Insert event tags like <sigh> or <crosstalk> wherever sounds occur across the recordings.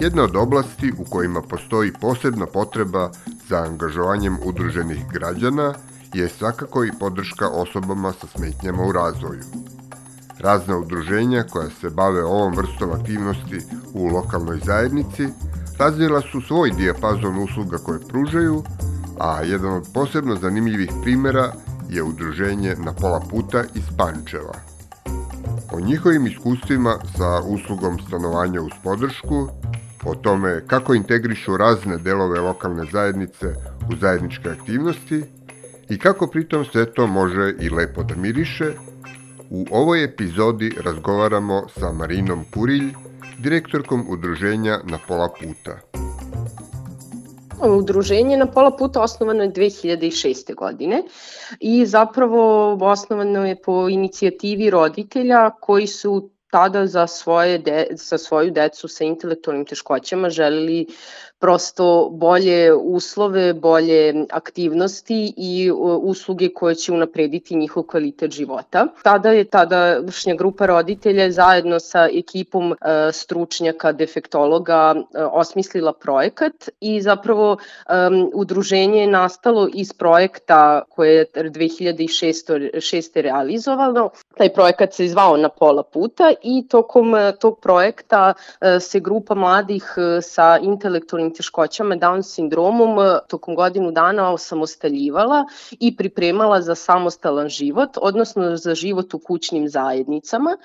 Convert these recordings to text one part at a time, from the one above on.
Jedna od oblasti u kojima postoji posebna potreba za angažovanjem udruženih građana je svakako i podrška osobama sa smetnjama u razvoju. Razna udruženja koja se bave ovom vrstom aktivnosti u lokalnoj zajednici razvila su svoj dijapazon usluga koje pružaju, a jedan od posebno zanimljivih primera je udruženje na pola puta iz Pančeva. O njihovim iskustvima sa uslugom stanovanja uz podršku o tome kako integrišu razne delove lokalne zajednice u zajedničke aktivnosti i kako pritom sve to može i lepo da miriše, u ovoj epizodi razgovaramo sa Marinom Kurilj, direktorkom udruženja Na pola puta. Udruženje na pola puta osnovano je 2006. godine i zapravo osnovano je po inicijativi roditelja koji su tada za, svoje de, za svoju decu sa intelektualnim teškoćama želeli prosto bolje uslove, bolje aktivnosti i usluge koje će unaprediti njihov kvalitet života. Tada je tadašnja grupa roditelja zajedno sa ekipom e, stručnjaka, defektologa e, osmislila projekat i zapravo udruženje je nastalo iz projekta koje je 2006. realizovano. Taj projekat se zvao na pola puta i tokom e, tog projekta se grupa mladih sa intelektualnim intelektualnim teškoćama, Down sindromom, e, tokom godinu dana osamostaljivala i pripremala za samostalan život, odnosno za život u kućnim zajednicama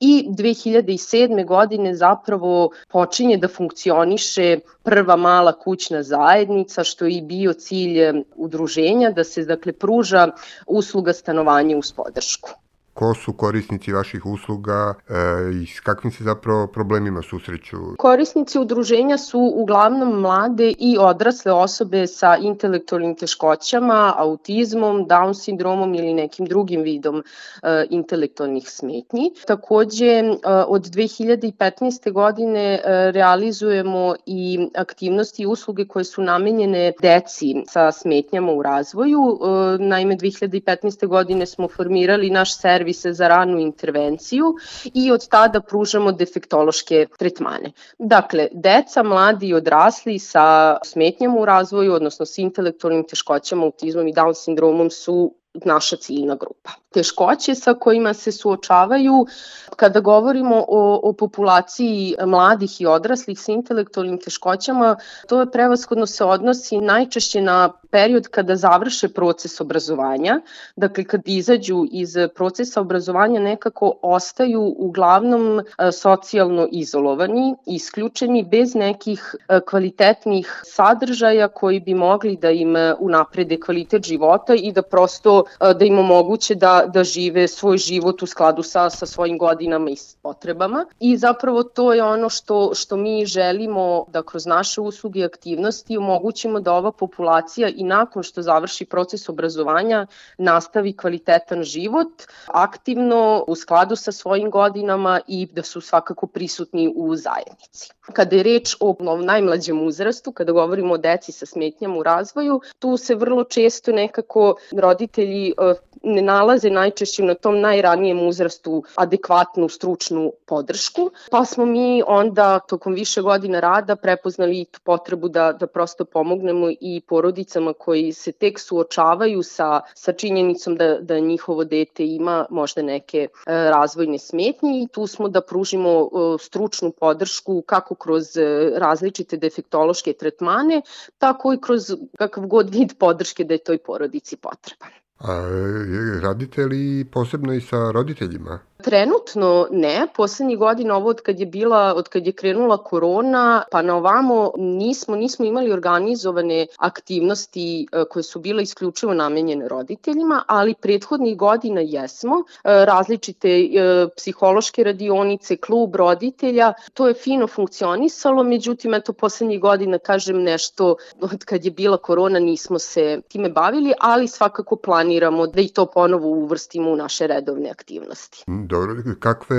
i 2007. godine zapravo počinje da funkcioniše prva mala kućna zajednica, što je i bio cilj e, udruženja, da se dakle pruža usluga stanovanja uz podršku ko su korisnici vaših usluga e, i s kakvim se zapravo problemima susreću? Korisnici udruženja su uglavnom mlade i odrasle osobe sa intelektualnim teškoćama, autizmom, Down sindromom ili nekim drugim vidom e, intelektualnih smetnji. Takođe, e, od 2015. godine e, realizujemo i aktivnosti i usluge koje su namenjene deci sa smetnjama u razvoju. E, naime, 2015. godine smo formirali naš servis servise za ranu intervenciju i od tada pružamo defektološke tretmane. Dakle, deca, mladi i odrasli sa smetnjama u razvoju, odnosno sa intelektualnim teškoćama, autizmom i Down sindromom su naša ciljna grupa. Teškoće sa kojima se suočavaju. Kada govorimo o, o populaciji mladih i odraslih sa intelektualnim teškoćama, to je prevaskodno se odnosi najčešće na period kada završe proces obrazovanja, dakle kad izađu iz procesa obrazovanja nekako ostaju uglavnom e, socijalno izolovani, isključeni bez nekih e, kvalitetnih sadržaja koji bi mogli da im e, unaprede kvalitet života i da prosto da im omoguće da, da žive svoj život u skladu sa, sa svojim godinama i potrebama. I zapravo to je ono što, što mi želimo da kroz naše usluge i aktivnosti omogućimo da ova populacija i nakon što završi proces obrazovanja nastavi kvalitetan život, aktivno u skladu sa svojim godinama i da su svakako prisutni u zajednici. Kada je reč o najmlađem uzrastu, kada govorimo o deci sa smetnjama u razvoju, tu se vrlo često nekako roditelji e, ne nalaze najčešće na tom najranijem uzrastu adekvatnu stručnu podršku, pa smo mi onda tokom više godina rada prepoznali tu potrebu da, da prosto pomognemo i porodicama koji se tek suočavaju sa, sa činjenicom da, da njihovo dete ima možda neke e, razvojne smetnje i tu smo da pružimo e, stručnu podršku kako kroz e, različite defektološke tretmane, tako i kroz kakav god vid podrške da je toj porodici potreban. A radite li posebno i sa roditeljima? Trenutno ne, poslednjih godina ovo od kad je bila, od kad je krenula korona, pa na ovamo nismo, nismo imali organizovane aktivnosti e, koje su bile isključivo namenjene roditeljima, ali prethodnih godina jesmo, e, različite e, psihološke radionice, klub roditelja, to je fino funkcionisalo, međutim, eto, poslednjih godina, kažem nešto, od kad je bila korona nismo se time bavili, ali svakako planiramo da i to ponovo uvrstimo u naše redovne aktivnosti. Dobro, kakve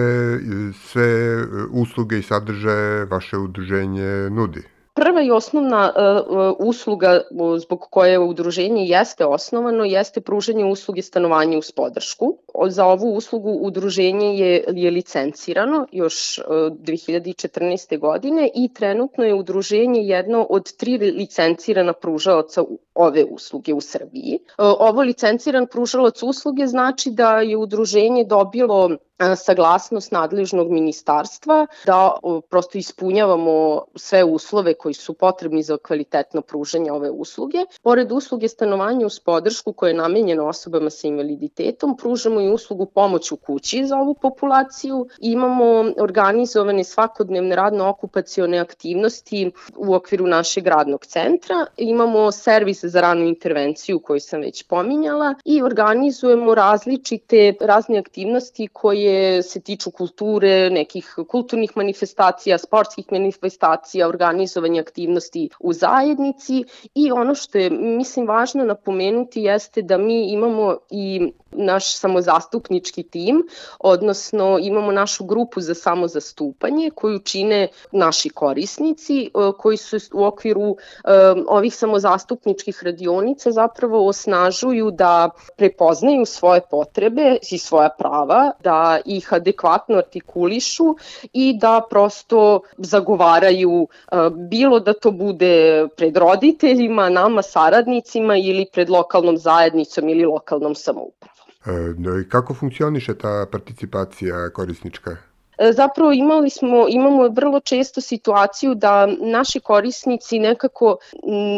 sve usluge i sadržaje vaše udruženje nudi? Prva i osnovna uh, usluga zbog koje udruženje jeste osnovano jeste pružanje usluge stanovanja uz podršku. Za ovu uslugu udruženje je, je licencirano još uh, 2014. godine i trenutno je udruženje jedno od tri licencirana pružaoca ove usluge u Srbiji. Ovo licenciran pružalac usluge znači da je udruženje dobilo saglasnost nadležnog ministarstva da prosto ispunjavamo sve uslove koji su potrebni za kvalitetno pružanje ove usluge. Pored usluge stanovanja uz podršku koja je namenjena osobama sa invaliditetom, pružamo i uslugu pomoć u kući za ovu populaciju. Imamo organizovane svakodnevne radno-okupacione aktivnosti u okviru našeg radnog centra. Imamo servis za ranu intervenciju koju sam već pominjala i organizujemo različite razne aktivnosti koje koje se tiču kulture, nekih kulturnih manifestacija, sportskih manifestacija, organizovanja aktivnosti u zajednici. I ono što je, mislim, važno napomenuti jeste da mi imamo i naš samozastupnički tim, odnosno imamo našu grupu za samozastupanje koju čine naši korisnici koji su u okviru e, ovih samozastupničkih radionica zapravo osnažuju da prepoznaju svoje potrebe i svoja prava, da ih adekvatno artikulišu i da prosto zagovaraju bilo da to bude pred roditeljima, nama saradnicima ili pred lokalnom zajednicom ili lokalnom samoupravom. E, I kako funkcioniše ta participacija korisnička? E, zapravo imali smo, imamo vrlo često situaciju da naši korisnici nekako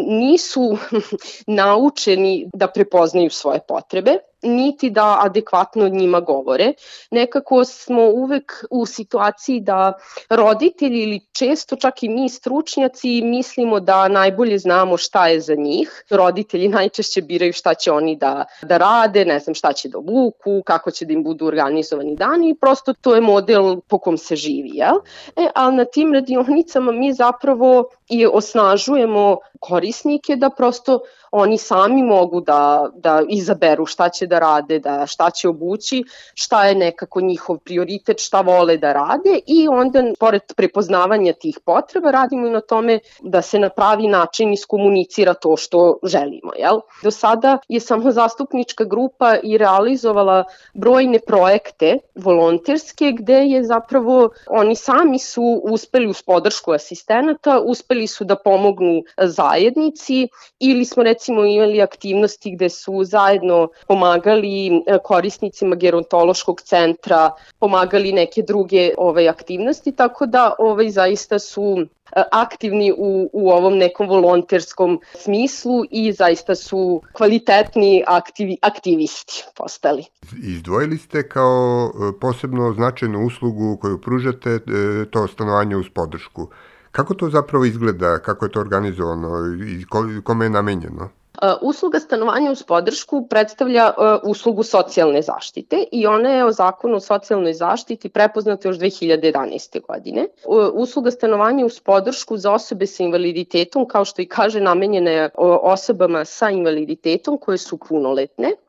nisu <laughs> naučeni da prepoznaju svoje potrebe niti da adekvatno njima govore. Nekako smo uvek u situaciji da roditelji ili često čak i mi stručnjaci mislimo da najbolje znamo šta je za njih. Roditelji najčešće biraju šta će oni da, da rade, ne znam šta će da obuku, kako će da im budu organizovani dani i prosto to je model po kom se živi. Jel? E, ali na tim radionicama mi zapravo i osnažujemo korisnike da prosto oni sami mogu da, da izaberu šta će da rade, da šta će obući, šta je nekako njihov prioritet, šta vole da rade i onda pored prepoznavanja tih potreba radimo i na tome da se na pravi način iskomunicira to što želimo. Jel? Do sada je samo zastupnička grupa i realizovala brojne projekte volonterske gde je zapravo oni sami su uspeli uz podršku asistenata, uspeli su da pomognu zajednici ili smo recimo imali aktivnosti gde su zajedno pomagali e, korisnicima gerontološkog centra, pomagali neke druge ovaj, aktivnosti, tako da ovaj, zaista su e, aktivni u, u ovom nekom volonterskom smislu i zaista su kvalitetni aktivi, aktivisti postali. Izdvojili ste kao e, posebno značajnu uslugu koju pružate to stanovanje uz podršku. Kako to zapravo izgleda, kako je to organizovano i kome je namenjeno? Uh, usluga stanovanja uz podršku predstavlja uh, uslugu socijalne zaštite i ona je o zakonu o socijalnoj zaštiti prepoznata još 2011. godine. Uh, usluga stanovanja uz podršku za osobe sa invaliditetom, kao što i kaže, namenjena je osobama sa invaliditetom koje su punoletne E,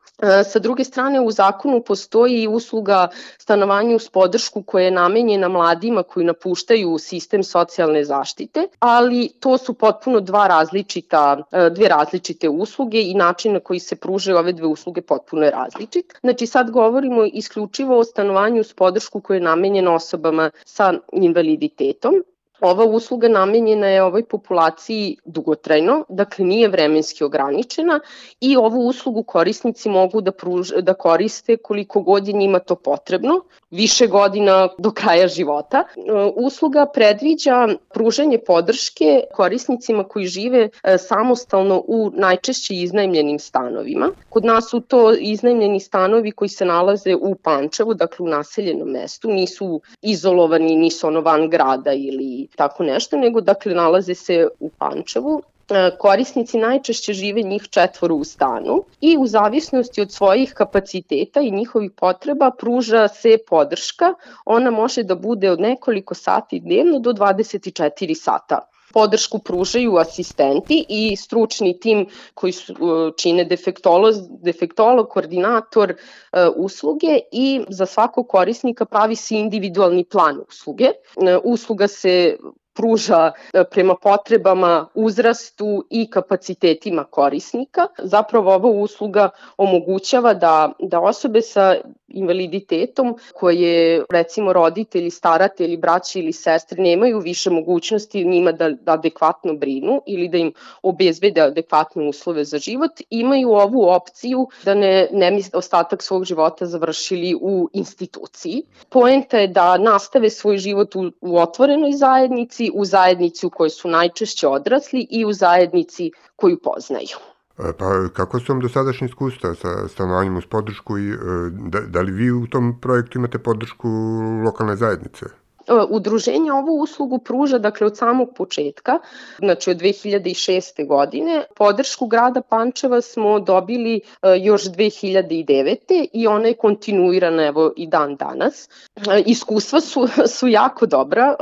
sa druge strane, u zakonu postoji usluga stanovanja uz podršku koja je namenjena mladima koji napuštaju sistem socijalne zaštite, ali to su potpuno dva različita, dve različite usluge i način na koji se pružaju ove dve usluge potpuno je različit. Znači sad govorimo isključivo o stanovanju uz podršku koja je namenjena osobama sa invaliditetom ova usluga namenjena je ovoj populaciji dugotrajno, dakle nije vremenski ograničena i ovu uslugu korisnici mogu da, pruž, da koriste koliko god je njima to potrebno, više godina do kraja života. E, usluga predviđa pružanje podrške korisnicima koji žive e, samostalno u najčešće iznajmljenim stanovima. Kod nas su to iznajmljeni stanovi koji se nalaze u Pančevu, dakle u naseljenom mestu, nisu izolovani, nisu ono van grada ili tako nešto, nego dakle nalaze se u Pančevu e, korisnici najčešće žive njih četvoro u stanu i u zavisnosti od svojih kapaciteta i njihovih potreba pruža se podrška. Ona može da bude od nekoliko sati dnevno do 24 sata podršku pružaju asistenti i stručni tim koji su, e, čine defektolog, defektolog, koordinator uh, usluge i za svakog korisnika pravi se individualni plan usluge. Uh, usluga se pruža e, prema potrebama, uzrastu i kapacitetima korisnika. Zapravo ova usluga omogućava da, da osobe sa invaliditetom koje recimo roditelji, staratelji, braći ili sestre nemaju više mogućnosti njima da, da adekvatno brinu ili da im obezbede adekvatne uslove za život, imaju ovu opciju da ne, ne ostatak svog života završili u instituciji. Poenta je da nastave svoj život u, u otvorenoj zajednici, u zajednici u kojoj su najčešće odrasli i u zajednici koju poznaju. E, pa kako su vam dosadašnji iskustva sa stanovanjem uz podršku i e, da, da li vi u tom projektu imate podršku lokalne zajednice? E, udruženje ovu uslugu pruža dakle od samog početka, znači od 2006. godine. Podršku grada Pančeva smo dobili e, još 2009. i ona je kontinuirana evo i dan danas. E, iskustva su, <laughs> su jako dobra.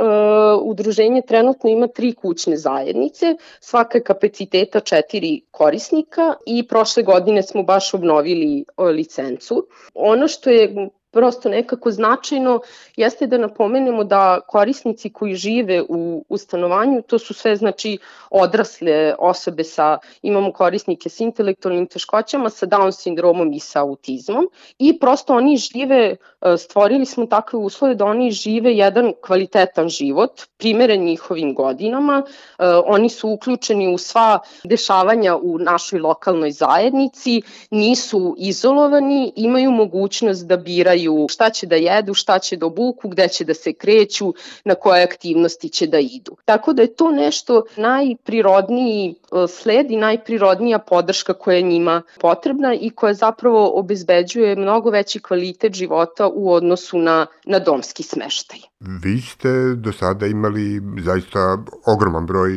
Udruženje trenutno ima tri kućne zajednice, svaka je kapaciteta četiri korisnika i prošle godine smo baš obnovili licencu. Ono što je prosto nekako značajno jeste da napomenemo da korisnici koji žive u, u stanovanju, to su sve znači odrasle osobe sa, imamo korisnike sa intelektualnim teškoćama, sa Down sindromom i sa autizmom i prosto oni žive, e, stvorili smo takve uslove da oni žive jedan kvalitetan život, primeren njihovim godinama, e, oni su uključeni u sva dešavanja u našoj lokalnoj zajednici, nisu izolovani, imaju mogućnost da biraju biraju šta će da jedu, šta će da obuku, gde će da se kreću, na koje aktivnosti će da idu. Tako da je to nešto najprirodniji e, sled i najprirodnija podrška koja je njima potrebna i koja zapravo obezbeđuje mnogo veći kvalitet života u odnosu na, na domski smeštaj. Vi ste do sada imali zaista ogroman broj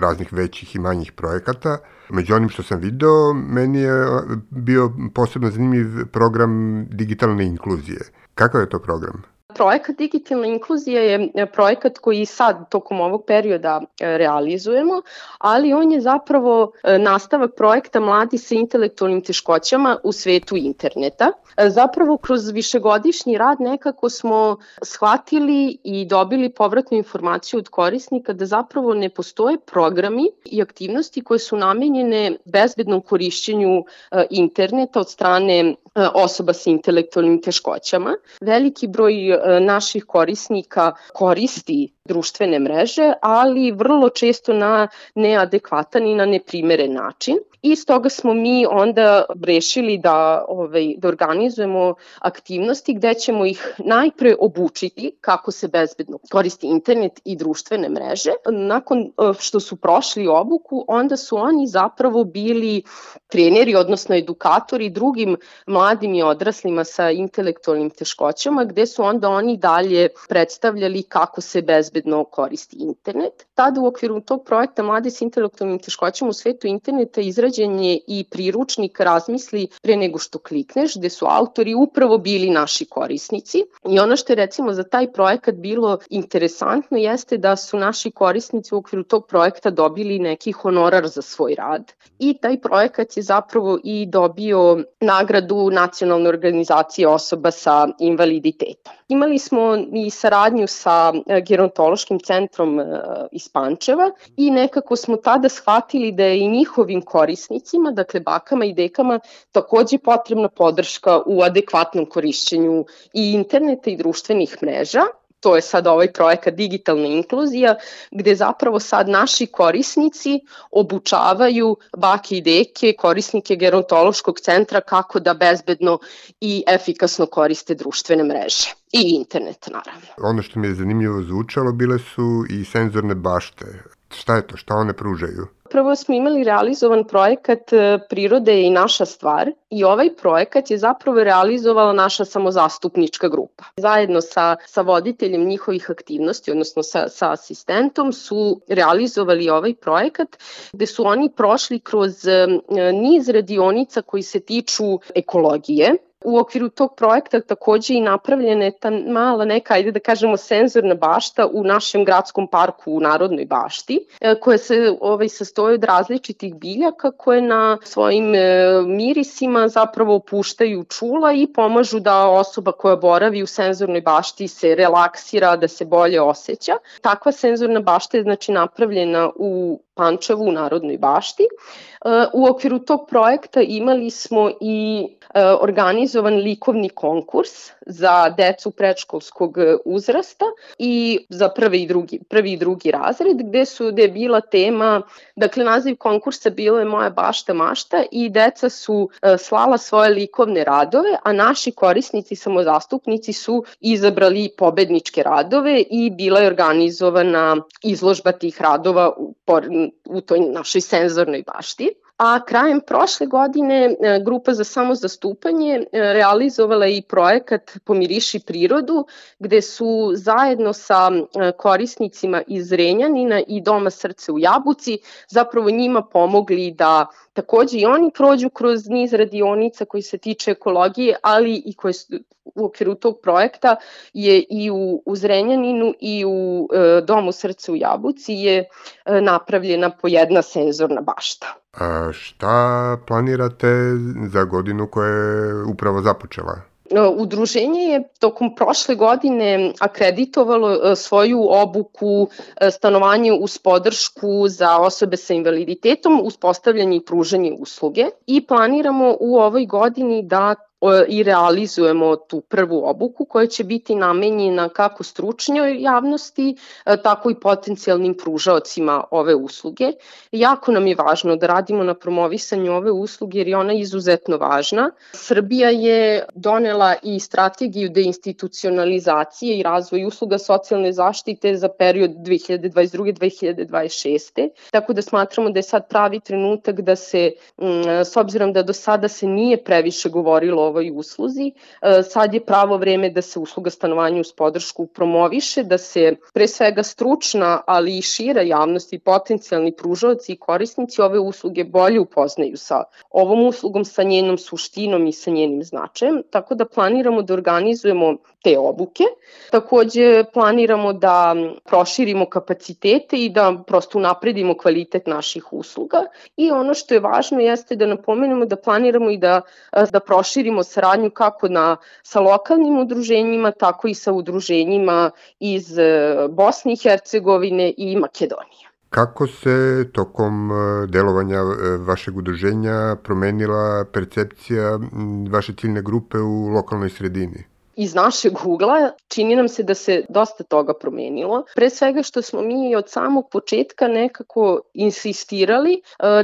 raznih većih i manjih projekata. Među onim što sam video, meni je bio posebno zanimljiv program digitalne inkluzije. Kakav je to program? Projekat Digitalna inkluzija je e, projekat koji sad tokom ovog perioda e, realizujemo, ali on je zapravo e, nastavak projekta Mladi sa intelektualnim teškoćama u svetu interneta. Zapravo kroz višegodišnji rad nekako smo shvatili i dobili povratnu informaciju od korisnika da zapravo ne postoje programi i aktivnosti koje su namenjene bezbednom korišćenju interneta od strane osoba sa intelektualnim teškoćama. Veliki broj naših korisnika koristi društvene mreže, ali vrlo često na neadekvatan i na neprimeren način. I stoga smo mi onda rešili da, ovaj, da organizujemo aktivnosti gde ćemo ih najpre obučiti kako se bezbedno koristi internet i društvene mreže. Nakon e, što su prošli obuku, onda su oni zapravo bili treneri, odnosno edukatori drugim mladim i odraslima sa intelektualnim teškoćama, gde su onda oni dalje predstavljali kako se bezbedno koristi internet. Tada u okviru tog projekta Mladi sa intelektualnim teškoćama u svetu interneta izrađen je i priručnik Razmisli pre nego što klikneš, gde su autori upravo bili naši korisnici. I ono što je recimo za taj projekat bilo interesantno jeste da su naši korisnici u okviru tog projekta dobili neki honorar za svoj rad. I taj projekat je zapravo i dobio nagradu Nacionalne organizacije osoba sa invaliditetom. Imali smo i saradnju sa gerontološkim centrom e, Pančeva i nekako smo tada shvatili da je i njihovim korisnicima, dakle bakama i dekama, takođe potrebna podrška u adekvatnom korišćenju i interneta i društvenih mreža to je sad ovaj projekat Digitalna inkluzija, gde zapravo sad naši korisnici obučavaju bake i deke, korisnike gerontološkog centra kako da bezbedno i efikasno koriste društvene mreže i internet naravno. Ono što mi je zanimljivo zvučalo bile su i senzorne bašte. Šta je to? Šta one pružaju? Prvo smo imali realizovan projekat e, Prirode i naša stvar i ovaj projekat je zapravo realizovala naša samozastupnička grupa. Zajedno sa, sa voditeljem njihovih aktivnosti, odnosno sa, sa asistentom, su realizovali ovaj projekat gde su oni prošli kroz e, niz radionica koji se tiču ekologije, U okviru tog projekta takođe i napravljena je ta mala neka, ajde da kažemo, senzorna bašta u našem gradskom parku u Narodnoj bašti, e, koja se ovaj, sastoji od različitih biljaka koje na svojim e, mirisima zapravo opuštaju čula i pomažu da osoba koja boravi u senzornoj bašti se relaksira, da se bolje osjeća. Takva senzorna bašta je znači napravljena u Pančevu u Narodnoj bašti. E, u okviru tog projekta imali smo i organizovan likovni konkurs za decu predškolskog uzrasta i za prvi i drugi, prvi i drugi razred gde su gde je bila tema, dakle naziv konkursa bilo je Moja bašta mašta i deca su e, slala svoje likovne radove, a naši korisnici samozastupnici su izabrali pobedničke radove i bila je organizovana izložba tih radova u toj našoj senzornoj bašti a krajem prošle godine e, Grupa za samozastupanje e, realizovala i projekat Pomiriši prirodu, gde su zajedno sa e, korisnicima iz Renjanina i Doma srce u Jabuci zapravo njima pomogli da takođe i oni prođu kroz niz radionica koji se tiče ekologije, ali i koje u okviru tog projekta je i u, u Zrenjaninu i u e, Domu srca u Jabuci je e, napravljena po jedna senzorna bašta. A šta planirate za godinu koja je upravo započela? E, udruženje je tokom prošle godine akreditovalo e, svoju obuku e, stanovanje uz podršku za osobe sa invaliditetom, uspostavljanje i pružanje usluge i planiramo u ovoj godini da i realizujemo tu prvu obuku koja će biti namenjena kako stručnjoj javnosti, e, tako i potencijalnim pružaocima ove usluge. Jako nam je važno da radimo na promovisanju ove usluge jer je ona izuzetno važna. Srbija je donela i strategiju deinstitucionalizacije i razvoj usluga socijalne zaštite za period 2022-2026. Tako da smatramo da je sad pravi trenutak da se, s obzirom da do sada se nije previše govorilo ovoj usluzi. E, sad je pravo vreme da se usluga stanovanja uz podršku promoviše, da se pre svega stručna, ali i šira javnost i potencijalni pružavci i korisnici ove usluge bolje upoznaju sa ovom uslugom, sa njenom suštinom i sa njenim značajem, tako da planiramo da organizujemo te obuke. Takođe planiramo da proširimo kapacitete i da prosto unapredimo kvalitet naših usluga i ono što je važno jeste da napomenemo da planiramo i da, da proširimo saradnju kako na, sa lokalnim udruženjima, tako i sa udruženjima iz e, Bosne i Hercegovine i Makedonije. Kako se tokom e, delovanja e, vašeg udruženja promenila percepcija vaše ciljne grupe u lokalnoj sredini? Iz našeg ugla čini nam se da se dosta toga promenilo. Pre svega što smo mi od samog početka nekako insistirali e,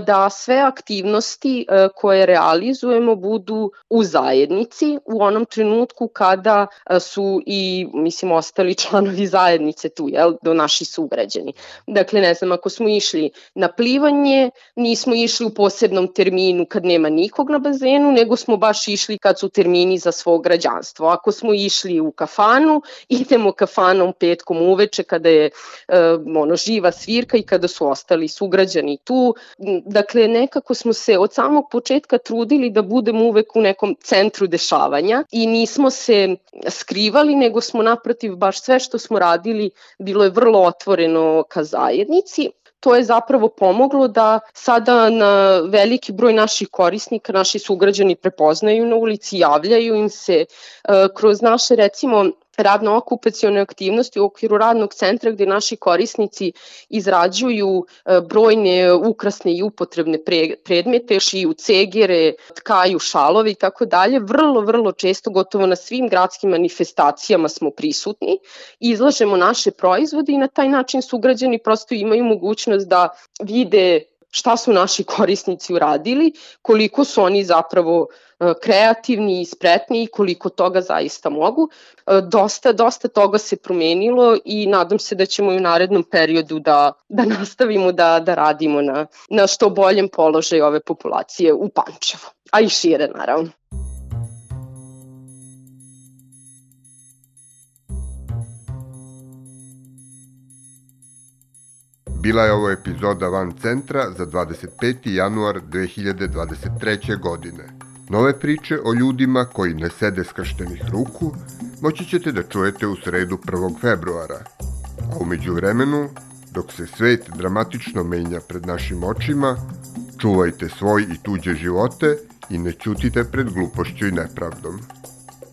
da sve aktivnosti e, koje realizujemo budu u zajednici u onom trenutku kada e, su i, mislim, ostali <laughs> članovi zajednice tu, jel, do naši sugrađani. Dakle, ne znam, ako smo išli na plivanje, nismo išli u posebnom terminu kad nema nikog na bazenu, nego smo baš išli kad su termini za svog građanstvo. Ako smo smo išli u kafanu, <laughs> idemo kafanom petkom uveče kada je e, ono, živa svirka i kada su ostali sugrađani tu. Dakle, nekako smo se od samog početka trudili da budemo uvek u nekom centru dešavanja i nismo se skrivali, nego smo naprotiv baš sve što smo radili bilo je vrlo otvoreno ka zajednici to je zapravo pomoglo da sada na veliki broj naših korisnika, naši sugrađani prepoznaju na ulici, javljaju im se e, kroz naše recimo radno-okupacione aktivnosti u okviru radnog centra gde naši korisnici izrađuju e, brojne ukrasne i upotrebne predmete, šiju cegere, tkaju šalovi i tako dalje. Vrlo, vrlo često, gotovo na svim gradskim manifestacijama smo prisutni, izlažemo naše proizvode i na taj način sugrađani prosto imaju mogućnost da vide šta su naši korisnici uradili, koliko su oni zapravo e, kreativni i spretni i koliko toga zaista mogu. E, dosta, dosta toga se promenilo i nadam se da ćemo i u narednom periodu da, da nastavimo da, da radimo na, na što boljem položaju ove populacije u Pančevu, a i šire naravno. Bila je ovo epizoda Van Centra za 25. januar 2023. godine. Nove priče o ljudima koji ne sede skrštenih ruku moći ćete da čujete u sredu 1. februara. A umeđu vremenu, dok se svet dramatično menja pred našim očima, čuvajte svoj i tuđe živote i ne ćutite pred glupošću i nepravdom.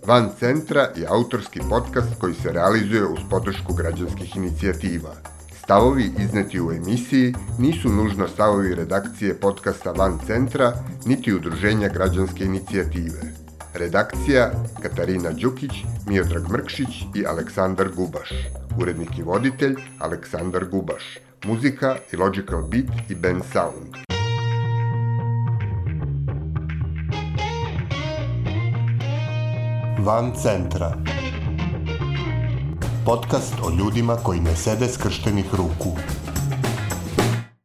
Van Centra je autorski podcast koji se realizuje uz podršku građanskih inicijativa – Stavovi izneti u emisiji nisu nužno stavovi redakcije podcasta Van Centra, niti udruženja građanske inicijative. Redakcija Katarina Đukić, Miodrag Mrkšić i Aleksandar Gubaš. Urednik i voditelj Aleksandar Gubaš. Muzika i Logical Beat i Ben Sound. Van Centra podcast o ljudima koji ne sede skrštenih ruku.